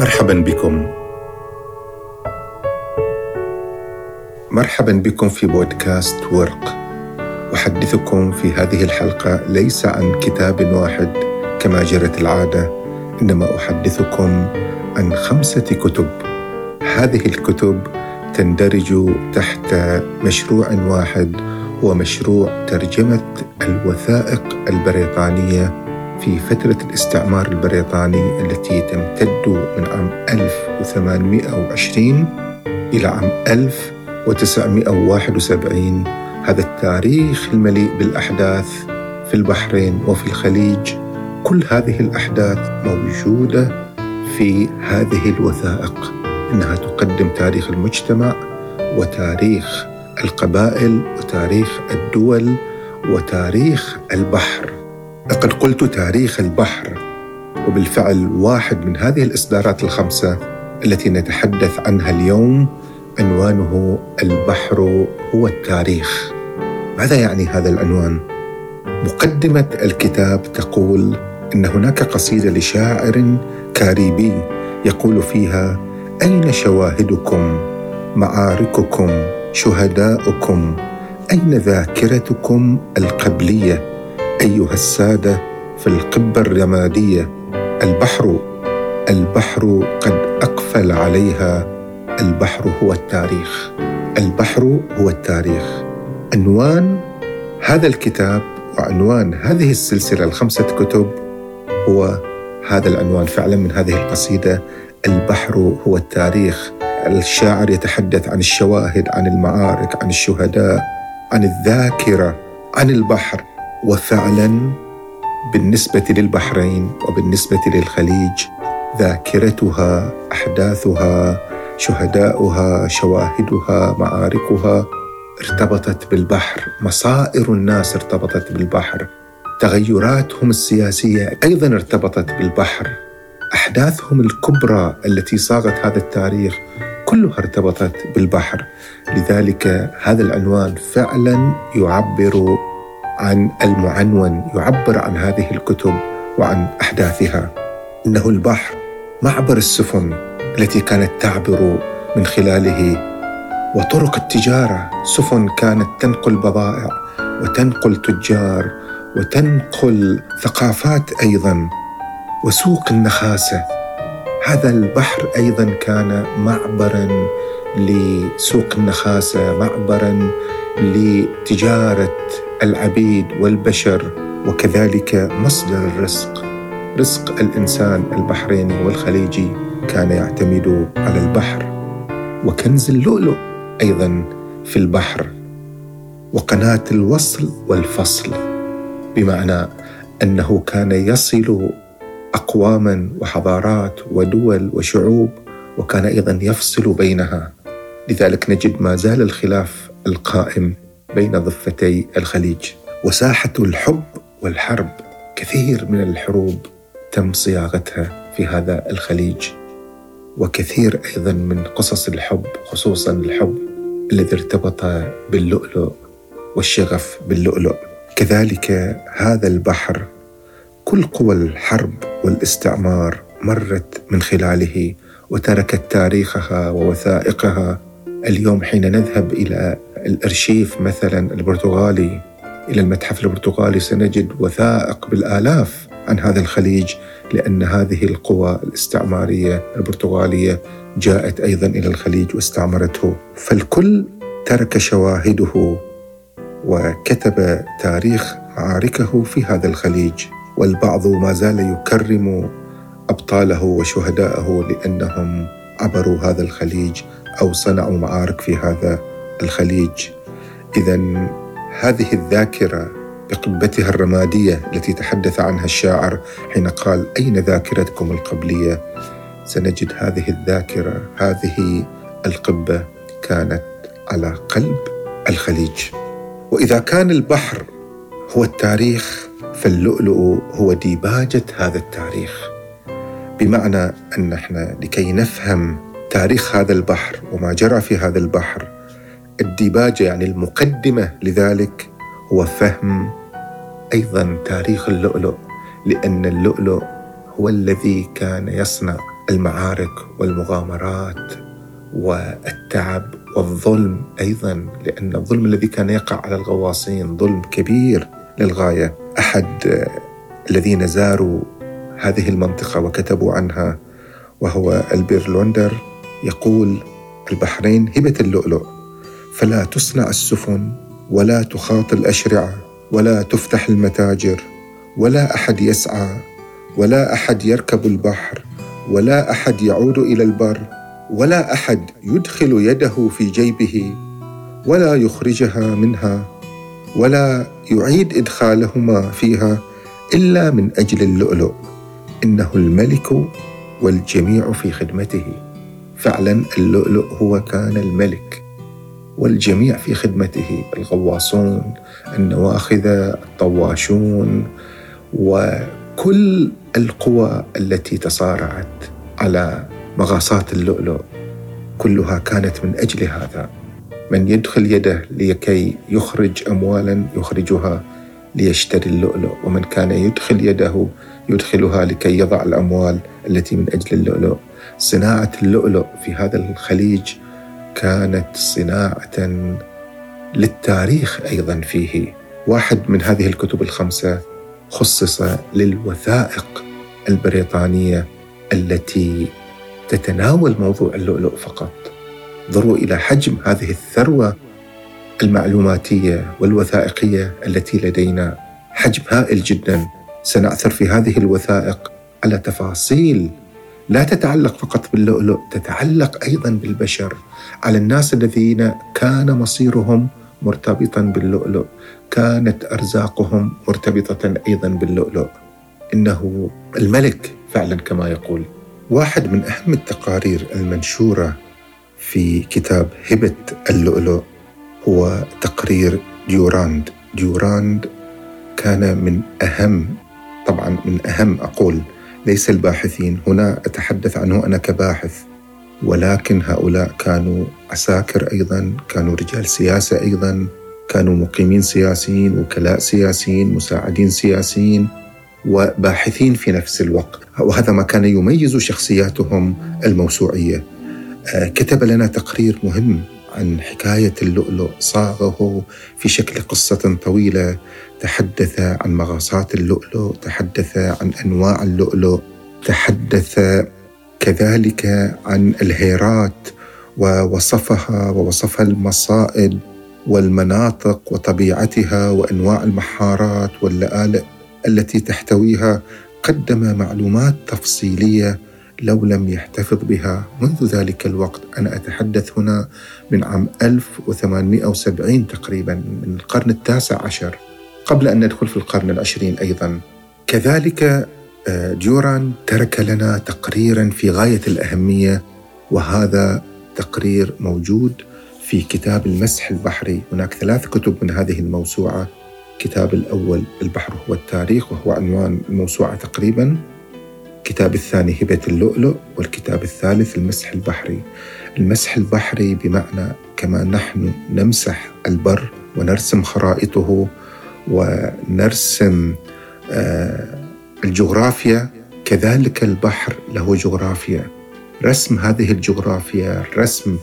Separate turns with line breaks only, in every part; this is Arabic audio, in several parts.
مرحبا بكم. مرحبا بكم في بودكاست ورق. أحدثكم في هذه الحلقة ليس عن كتاب واحد كما جرت العادة إنما أحدثكم عن خمسة كتب. هذه الكتب تندرج تحت مشروع واحد هو مشروع ترجمة الوثائق البريطانية في فترة الاستعمار البريطاني التي تمتد من عام 1820 إلى عام 1971 هذا التاريخ المليء بالأحداث في البحرين وفي الخليج. كل هذه الأحداث موجودة في هذه الوثائق. إنها تقدم تاريخ المجتمع وتاريخ القبائل وتاريخ الدول وتاريخ البحر. لقد قلت تاريخ البحر وبالفعل واحد من هذه الإصدارات الخمسة التي نتحدث عنها اليوم عنوانه البحر هو التاريخ. ماذا يعني هذا العنوان؟ مقدمة الكتاب تقول إن هناك قصيدة لشاعر كاريبي يقول فيها أين شواهدكم؟ معارككم؟ شهداؤكم؟ أين ذاكرتكم القبلية؟ أيها السادة في القبة الرمادية البحر البحر قد أقفل عليها البحر هو التاريخ البحر هو التاريخ. عنوان هذا الكتاب وعنوان هذه السلسلة الخمسة كتب هو هذا العنوان فعلا من هذه القصيدة البحر هو التاريخ. الشاعر يتحدث عن الشواهد عن المعارك عن الشهداء عن الذاكرة عن البحر. وفعلا بالنسبة للبحرين وبالنسبة للخليج ذاكرتها أحداثها شهداؤها شواهدها معاركها ارتبطت بالبحر. مصائر الناس ارتبطت بالبحر. تغيراتهم السياسية أيضا ارتبطت بالبحر. أحداثهم الكبرى التي صاغت هذا التاريخ كلها ارتبطت بالبحر. لذلك هذا العنوان فعلا يعبر عن المعنون يعبر عن هذه الكتب وعن أحداثها. إنه البحر معبر السفن التي كانت تعبر من خلاله وطرق التجارة. سفن كانت تنقل بضائع وتنقل تجار وتنقل ثقافات أيضا وسوق النخاسة. هذا البحر أيضا كان معبرا لسوق النخاسة معبرا لتجارة العبيد والبشر وكذلك مصدر الرزق. رزق الإنسان البحريني والخليجي كان يعتمد على البحر. وكنز اللؤلؤ أيضا في البحر. وقناة الوصل والفصل. بمعنى أنه كان يصل اقواما وحضارات ودول وشعوب وكان أيضا يفصل بينها. لذلك نجد ما زال الخلاف القائم بين ضفتي الخليج. وساحة الحب والحرب كثير من الحروب تم صياغتها في هذا الخليج. وكثير أيضا من قصص الحب خصوصا الحب الذي ارتبط باللؤلؤ والشغف باللؤلؤ. كذلك هذا البحر كل قوى الحرب والاستعمار مرت من خلاله وتركت تاريخها ووثائقها. اليوم حين نذهب إلى الأرشيف مثلا البرتغالي إلى المتحف البرتغالي سنجد وثائق بالآلاف عن هذا الخليج لأن هذه القوى الاستعمارية البرتغالية جاءت أيضا إلى الخليج واستعمرته. فالكل ترك شواهده وكتب تاريخ معاركه في هذا الخليج والبعض ما زال يكرم أبطاله وشهداءه لأنهم عبروا هذا الخليج أو صنعوا معارك في هذا الخليج. اذا هذه الذاكرة بقبتها الرمادية التي تحدث عنها الشاعر حين قال أين ذاكرتكم القبلية؟ سنجد هذه الذاكرة. هذه القبة كانت على قلب الخليج. وإذا كان البحر هو التاريخ فاللؤلؤ هو ديباجة هذا التاريخ. بمعنى أن إحنا لكي نفهم تاريخ هذا البحر وما جرى في هذا البحر الديباجة يعني المقدمة لذلك هو فهم أيضا تاريخ اللؤلؤ لأن اللؤلؤ هو الذي كان يصنع المعارك والمغامرات والتعب والظلم أيضا لأن الظلم الذي كان يقع على الغواصين ظلم كبير للغاية. أحد الذين زاروا هذه المنطقة وكتبوا عنها وهو ألبير لوندر يقول البحرين هبة اللؤلؤ. فلا تصنع السفن ولا تخاط الاشرعه ولا تفتح المتاجر ولا أحد يسعى ولا أحد يركب البحر ولا أحد يعود إلى البر ولا أحد يدخل يده في جيبه ولا يخرجها منها ولا يعيد إدخالهما فيها إلا من أجل اللؤلؤ. إنه الملك والجميع في خدمته. فعلا اللؤلؤ هو كان الملك. والجميع في خدمته. الغواصون النواخذه الطواشون وكل القوى التي تصارعت على مغاصات اللؤلؤ. كلها كانت من أجل هذا. من يدخل يده لكي يخرج اموالا يخرجها ليشتري اللؤلؤ. ومن كان يدخل يده يدخلها لكي يضع الأموال التي من أجل اللؤلؤ. صناعة اللؤلؤ في هذا الخليج كانت صناعة للتاريخ أيضا فيه. واحد من هذه الكتب الخمسة خصص للوثائق البريطانية التي تتناول موضوع اللؤلؤ فقط. انظروا إلى حجم هذه الثروة المعلوماتية والوثائقية التي لدينا. حجم هائل جدا. سنعثر في هذه الوثائق على تفاصيل لا تتعلق فقط باللؤلؤ تتعلق أيضا بالبشر. على الناس الذين كان مصيرهم مرتبطا باللؤلؤ كانت أرزاقهم مرتبطة أيضا باللؤلؤ. إنه الملك فعلا كما يقول. واحد من أهم التقارير المنشورة في كتاب هبة اللؤلؤ هو تقرير ديوراند. ديوراند كان من أهم طبعا من أهم أقول ليس الباحثين. هنا أتحدث عنه أنا كباحث ولكن هؤلاء كانوا عساكر أيضا كانوا رجال سياسة أيضا كانوا مقيمين سياسيين وكلاء سياسيين مساعدين سياسيين وباحثين في نفس الوقت. وهذا ما كان يميز شخصياتهم الموسوعية. آه، كتب لنا تقرير مهم. عن حكاية اللؤلؤ صاغه في شكل قصة طويلة. تحدث عن مغاصات اللؤلؤ تحدث عن أنواع اللؤلؤ تحدث كذلك عن الهيرات ووصفها ووصف المصائد والمناطق وطبيعتها وأنواع المحارات واللآلئ التي تحتويها. قدم معلومات تفصيلية لو لم يحتفظ بها. منذ ذلك الوقت أنا أتحدث هنا من عام 1870 تقريبا من القرن التاسع عشر قبل أن ندخل في القرن العشرين أيضا. كذلك آه، ديوران ترك لنا تقريرا في غاية الأهمية وهذا تقرير موجود في كتاب المسح البحري. هناك ثلاث كتب من هذه الموسوعة. الكتاب الأول البحر هو التاريخ وهو عنوان الموسوعة تقريبا. الكتاب الثاني هبة اللؤلؤ والكتاب الثالث المسح البحري. المسح البحري بمعنى كما نحن نمسح البر ونرسم خرائطه ونرسم آه، الجغرافيا. كذلك البحر له جغرافيا. رسم هذه الجغرافيا رسم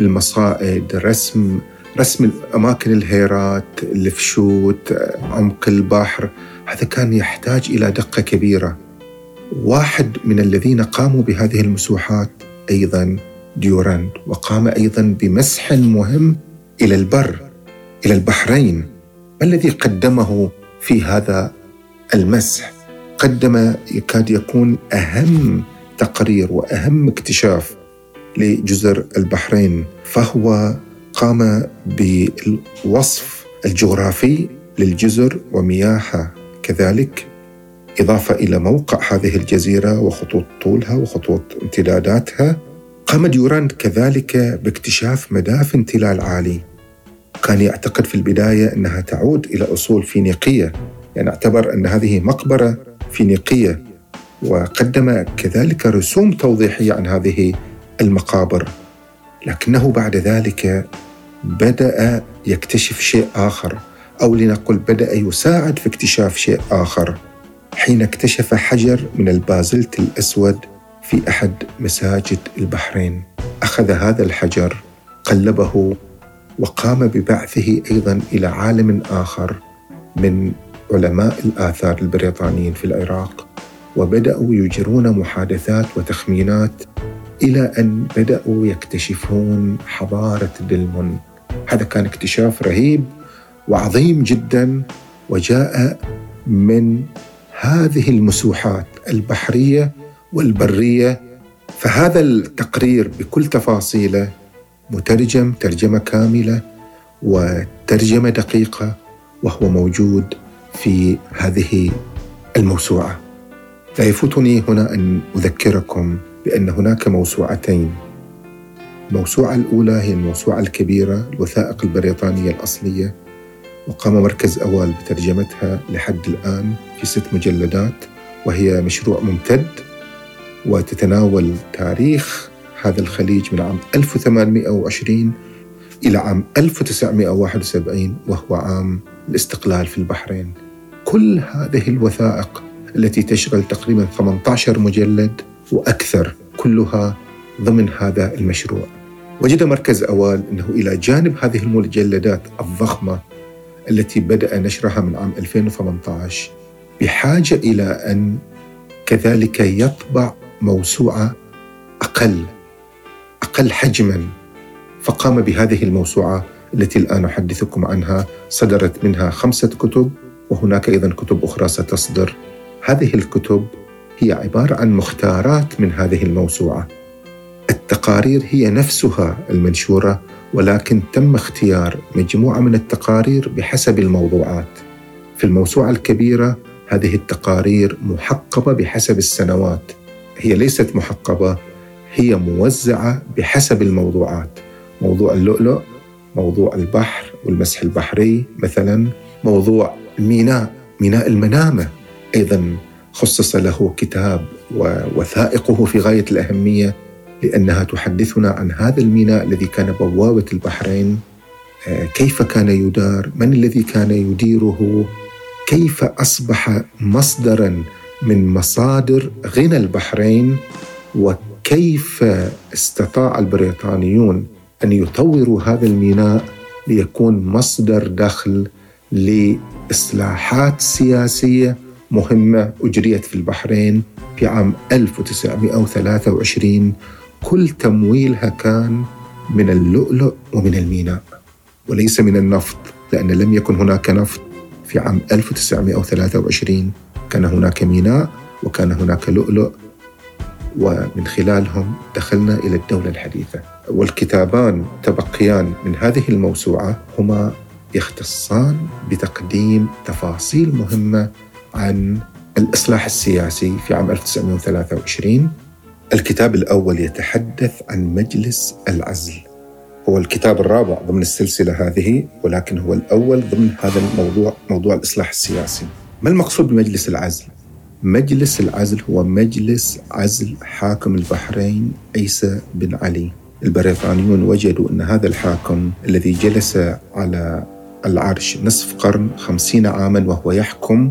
المصائد رسم رسم أماكن الهيرات الفشوت عمق البحر هذا كان يحتاج إلى دقة كبيرة. واحد من الذين قاموا بهذه المسوحات أيضا ديوراند وقام أيضا بمسح مهم إلى البر إلى البحرين. ما الذي قدمه في هذا المسح؟ قدم يكاد يكون أهم تقرير وأهم اكتشاف لجزر البحرين فهو قام بالوصف الجغرافي للجزر ومياهها كذلك إضافة إلى موقع هذه الجزيرة وخطوط طولها وخطوط امتداداتها قام ديوراند كذلك باكتشاف مدافن تلال عالي. كان يعتقد في البداية أنها تعود إلى أصول فينيقية يعني اعتبر أن هذه مقبرة فينيقية وقدم كذلك رسوم توضيحية عن هذه المقابر. لكنه بعد ذلك بدأ يكتشف شيء آخر أو لنقل بدأ يساعد في اكتشاف شيء آخر. حين اكتشف حجر من البازلت الأسود في أحد مساجد البحرين. أخذ هذا الحجر قلبه وقام ببعثه أيضا إلى عالم آخر من علماء الآثار البريطانيين في العراق وبدأوا يجرون محادثات وتخمينات إلى أن بدأوا يكتشفون حضارة دلمون. هذا كان اكتشاف رهيب وعظيم جدا وجاء من هذه المسوحات البحرية والبرية فهذا التقرير بكل تفاصيله مترجم ترجمة كاملة وترجمة دقيقة وهو موجود في هذه الموسوعة. لا يفوتني هنا أن أذكركم بأن هناك موسوعتين. الموسوعة الأولى هي الموسوعة الكبيرة الوثائق البريطانية الأصلية. وقام مركز أوال بترجمتها لحد الآن في ست مجلدات وهي مشروع ممتد وتتناول تاريخ هذا الخليج من عام 1820 إلى عام 1971 وهو عام الاستقلال في البحرين. كل هذه الوثائق التي تشغل تقريبا 18 مجلد وأكثر كلها ضمن هذا المشروع. وجد مركز أوال أنه إلى جانب هذه المجلدات الضخمة التي بدأ نشرها من عام 2018 بحاجة إلى أن كذلك يطبع موسوعة أقل أقل حجما. فقام بهذه الموسوعة التي الآن أحدثكم عنها صدرت منها خمسة كتب وهناك أيضا كتب أخرى ستصدر. هذه الكتب هي عبارة عن مختارات من هذه الموسوعة. التقارير هي نفسها المنشورة ولكن تم اختيار مجموعة من التقارير بحسب الموضوعات. في الموسوعة الكبيرة هذه التقارير محقبة بحسب السنوات. هي ليست محقبة هي موزعة بحسب الموضوعات. موضوع اللؤلؤ موضوع البحر والمسح البحري مثلا موضوع الميناء ميناء المنامة أيضا خصص له كتاب ووثائقه في غاية الأهمية. لأنها تحدثنا عن هذا الميناء الذي كان بوابة البحرين. آه، كيف كان يدار؟ من الذي كان يديره؟ كيف أصبح مصدرا من مصادر غنى البحرين؟ وكيف استطاع البريطانيون أن يطوروا هذا الميناء ليكون مصدر دخل لإصلاحات سياسية مهمة أجريت في البحرين في عام 1923 كل تمويلها كان من اللؤلؤ ومن الميناء وليس من النفط لأن لم يكن هناك نفط. في عام 1923 كان هناك ميناء وكان هناك لؤلؤ ومن خلالهم دخلنا إلى الدولة الحديثة. والكتابان تبقيان من هذه الموسوعة هما يختصان بتقديم تفاصيل مهمة عن الإصلاح السياسي في عام 1923 الكتاب الأول يتحدث عن مجلس العزل. هو الكتاب الرابع ضمن السلسلة هذه ولكن هو الأول ضمن هذا الموضوع موضوع الإصلاح السياسي. ما المقصود بمجلس العزل؟ مجلس العزل هو مجلس عزل حاكم البحرين عيسى بن علي. البريطانيون وجدوا أن هذا الحاكم الذي جلس على العرش نصف قرن خمسين عاما وهو يحكم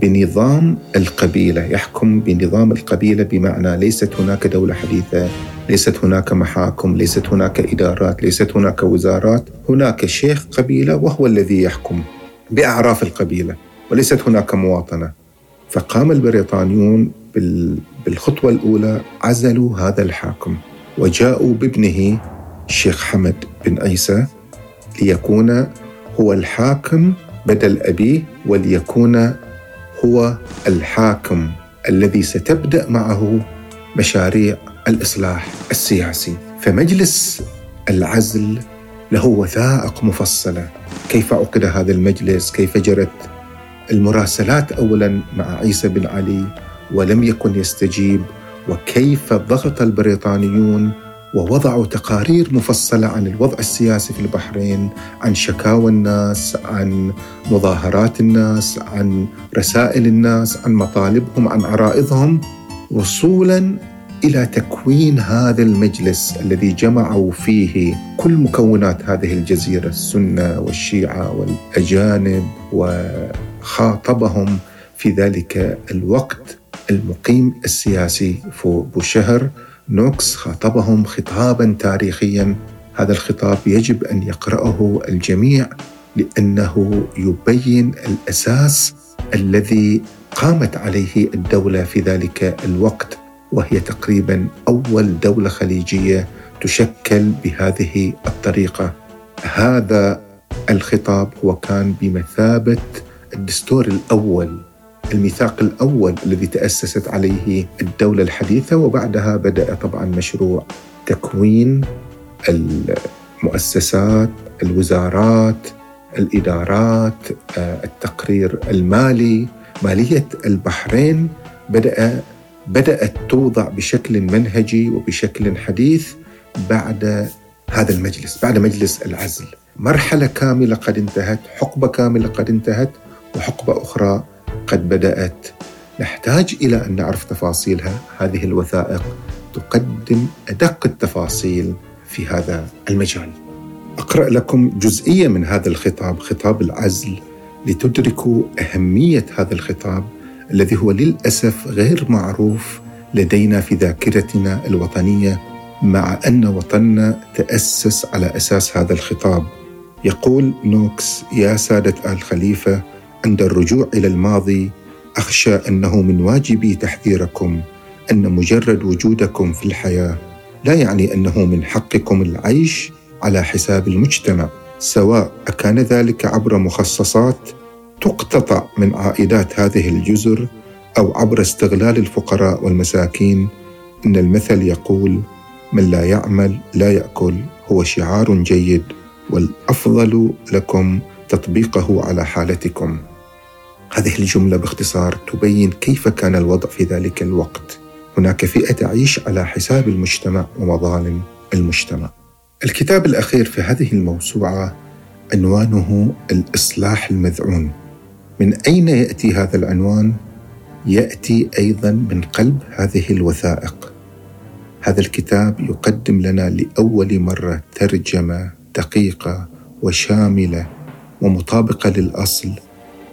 بنظام القبيلة يحكم بنظام القبيلة بمعنى ليست هناك دولة حديثة ليست هناك محاكم ليست هناك إدارات ليست هناك وزارات هناك شيخ قبيلة وهو الذي يحكم بأعراف القبيلة وليست هناك مواطنة. فقام البريطانيون بالخطوة الأولى عزلوا هذا الحاكم وجاءوا بابنه الشيخ حمد بن عيسى ليكون هو الحاكم بدل أبيه وليكون هو الحاكم الذي ستبدأ معه مشاريع الإصلاح السياسي. فمجلس العزل له وثائق مفصلة. كيف عقد هذا المجلس؟ كيف جرت المراسلات اولا مع عيسى بن علي ولم يكن يستجيب؟ وكيف ضغط البريطانيون ووضعوا تقارير مفصلة عن الوضع السياسي في البحرين، عن شكاوى الناس، عن مظاهرات الناس، عن رسائل الناس، عن مطالبهم، عن عرائضهم، وصولا إلى تكوين هذا المجلس الذي جمعوا فيه كل مكونات هذه الجزيرة السنة والشيعة والأجانب وخاطبهم في ذلك الوقت المقيم السياسي في بوشهر نوكس خاطبهم خطابا تاريخيا. هذا الخطاب يجب أن يقرأه الجميع لأنه يبين الأساس الذي قامت عليه الدولة في ذلك الوقت وهي تقريبا أول دولة خليجية تشكل بهذه الطريقة. هذا الخطاب هو كان بمثابة الدستور الأول. الميثاق الأول الذي تأسست عليه الدولة الحديثة وبعدها بدأ طبعا مشروع تكوين المؤسسات الوزارات الإدارات آه، التقرير المالي مالية البحرين. بدا بدأت توضع بشكل منهجي وبشكل حديث بعد هذا المجلس بعد مجلس العزل. مرحلة كاملة قد انتهت حقبة كاملة قد انتهت وحقبة أخرى قد بدأت. نحتاج إلى أن نعرف تفاصيلها. هذه الوثائق تقدم أدق التفاصيل في هذا المجال. أقرأ لكم جزئية من هذا الخطاب خطاب العزل لتدركوا أهمية هذا الخطاب الذي هو للأسف غير معروف لدينا في ذاكرتنا الوطنية مع أن وطننا تأسس على أساس هذا الخطاب. يقول نوكس يا سادة آل خليفة عند الرجوع إلى الماضي أخشى أنه من واجبي تحذيركم أن مجرد وجودكم في الحياة لا يعني أنه من حقكم العيش على حساب المجتمع سواء أكان ذلك عبر مخصصات تقتطع من عائدات هذه الجزر أو عبر استغلال الفقراء والمساكين. إن المثل يقول من لا يعمل لا يأكل هو شعار جيد والأفضل لكم تطبيقه على حالتكم. هذه الجملة باختصار تبين كيف كان الوضع في ذلك الوقت. هناك فئة تعيش على حساب المجتمع ومظالم المجتمع. الكتاب الأخير في هذه الموسوعة عنوانه الإصلاح المذعون. من أين يأتي هذا العنوان؟ يأتي أيضا من قلب هذه الوثائق. هذا الكتاب يقدم لنا لأول مرة ترجمة دقيقة وشاملة ومطابقة للأصل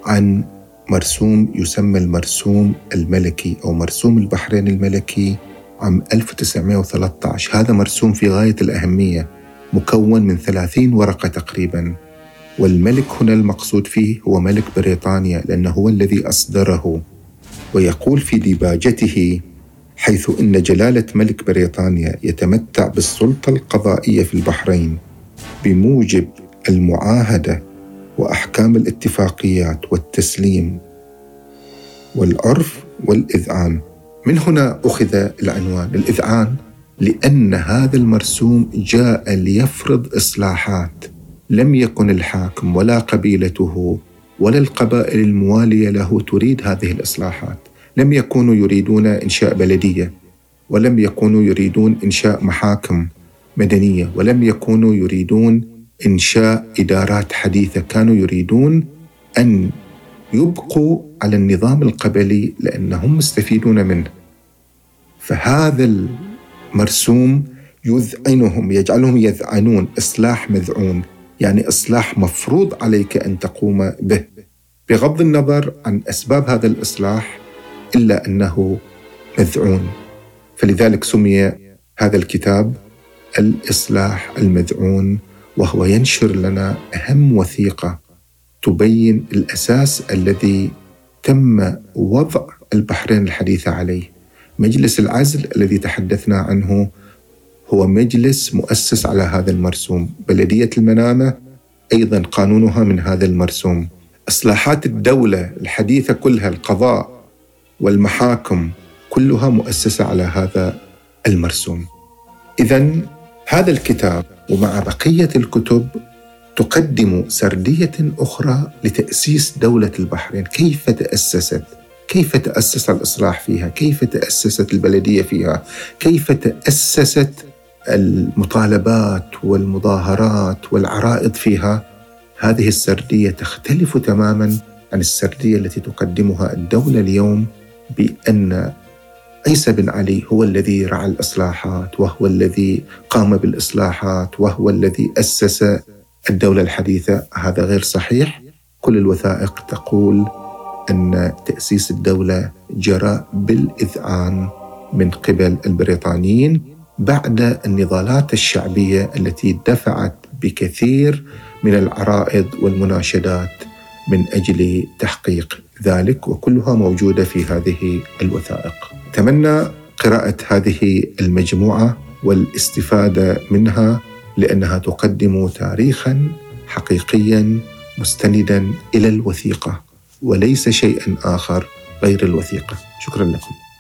عن مرسوم يسمى المرسوم الملكي أو مرسوم البحرين الملكي عام 1913 هذا مرسوم في غاية الأهمية مكون من 30 ورقة تقريبا. والملك هنا المقصود فيه هو ملك بريطانيا لأنه هو الذي أصدره. ويقول في ديباجته حيث إن جلالة ملك بريطانيا يتمتع بالسلطة القضائية في البحرين بموجب المعاهدة وأحكام الاتفاقيات والتسليم والعرف والإذعان. من هنا أخذ العنوان. الإذعان لأن هذا المرسوم جاء ليفرض إصلاحات. لم يكن الحاكم ولا قبيلته ولا القبائل الموالية له تريد هذه الإصلاحات. لم يكونوا يريدون إنشاء بلدية ولم يكونوا يريدون إنشاء محاكم مدنية ولم يكونوا يريدون إنشاء إدارات حديثة كانوا يريدون أن يبقوا على النظام القبلي لأنهم مستفيدون منه. فهذا المرسوم يذعنهم يجعلهم يذعنون إصلاح مذعون يعني إصلاح مفروض عليك أن تقوم به. بغض النظر عن أسباب هذا الإصلاح إلا أنه مذعون. فلذلك سمي هذا الكتاب الإصلاح المذعون. وهو ينشر لنا أهم وثيقة تبين الأساس الذي تم وضع البحرين الحديثة عليه. مجلس العزل الذي تحدثنا عنه هو مجلس مؤسس على هذا المرسوم، بلدية المنامة أيضا قانونها من هذا المرسوم. إصلاحات الدولة الحديثة كلها القضاء والمحاكم كلها مؤسسة على هذا المرسوم. اذا هذا الكتاب ومع بقية الكتب تقدم سردية أخرى لتأسيس دولة البحرين، كيف تأسست؟ كيف تأسس الإصلاح فيها؟ كيف تأسست البلدية فيها؟ كيف تأسست المطالبات والمظاهرات والعرائض فيها؟ هذه السردية تختلف تماما عن السردية التي تقدمها الدولة اليوم بأن عيسى بن علي هو الذي رعى الإصلاحات وهو الذي قام بالإصلاحات وهو الذي أسس الدولة الحديثة. هذا غير صحيح. كل الوثائق تقول أن تأسيس الدولة جرى بالإذعان من قبل البريطانيين بعد النضالات الشعبية التي دفعت بكثير من العرائض والمناشدات من أجل تحقيق ذلك وكلها موجودة في هذه الوثائق. أتمنى قراءة هذه المجموعة والاستفادة منها لأنها تقدم تاريخا حقيقيا مستندا إلى الوثيقة وليس شيئا آخر غير الوثيقة. شكرا لكم.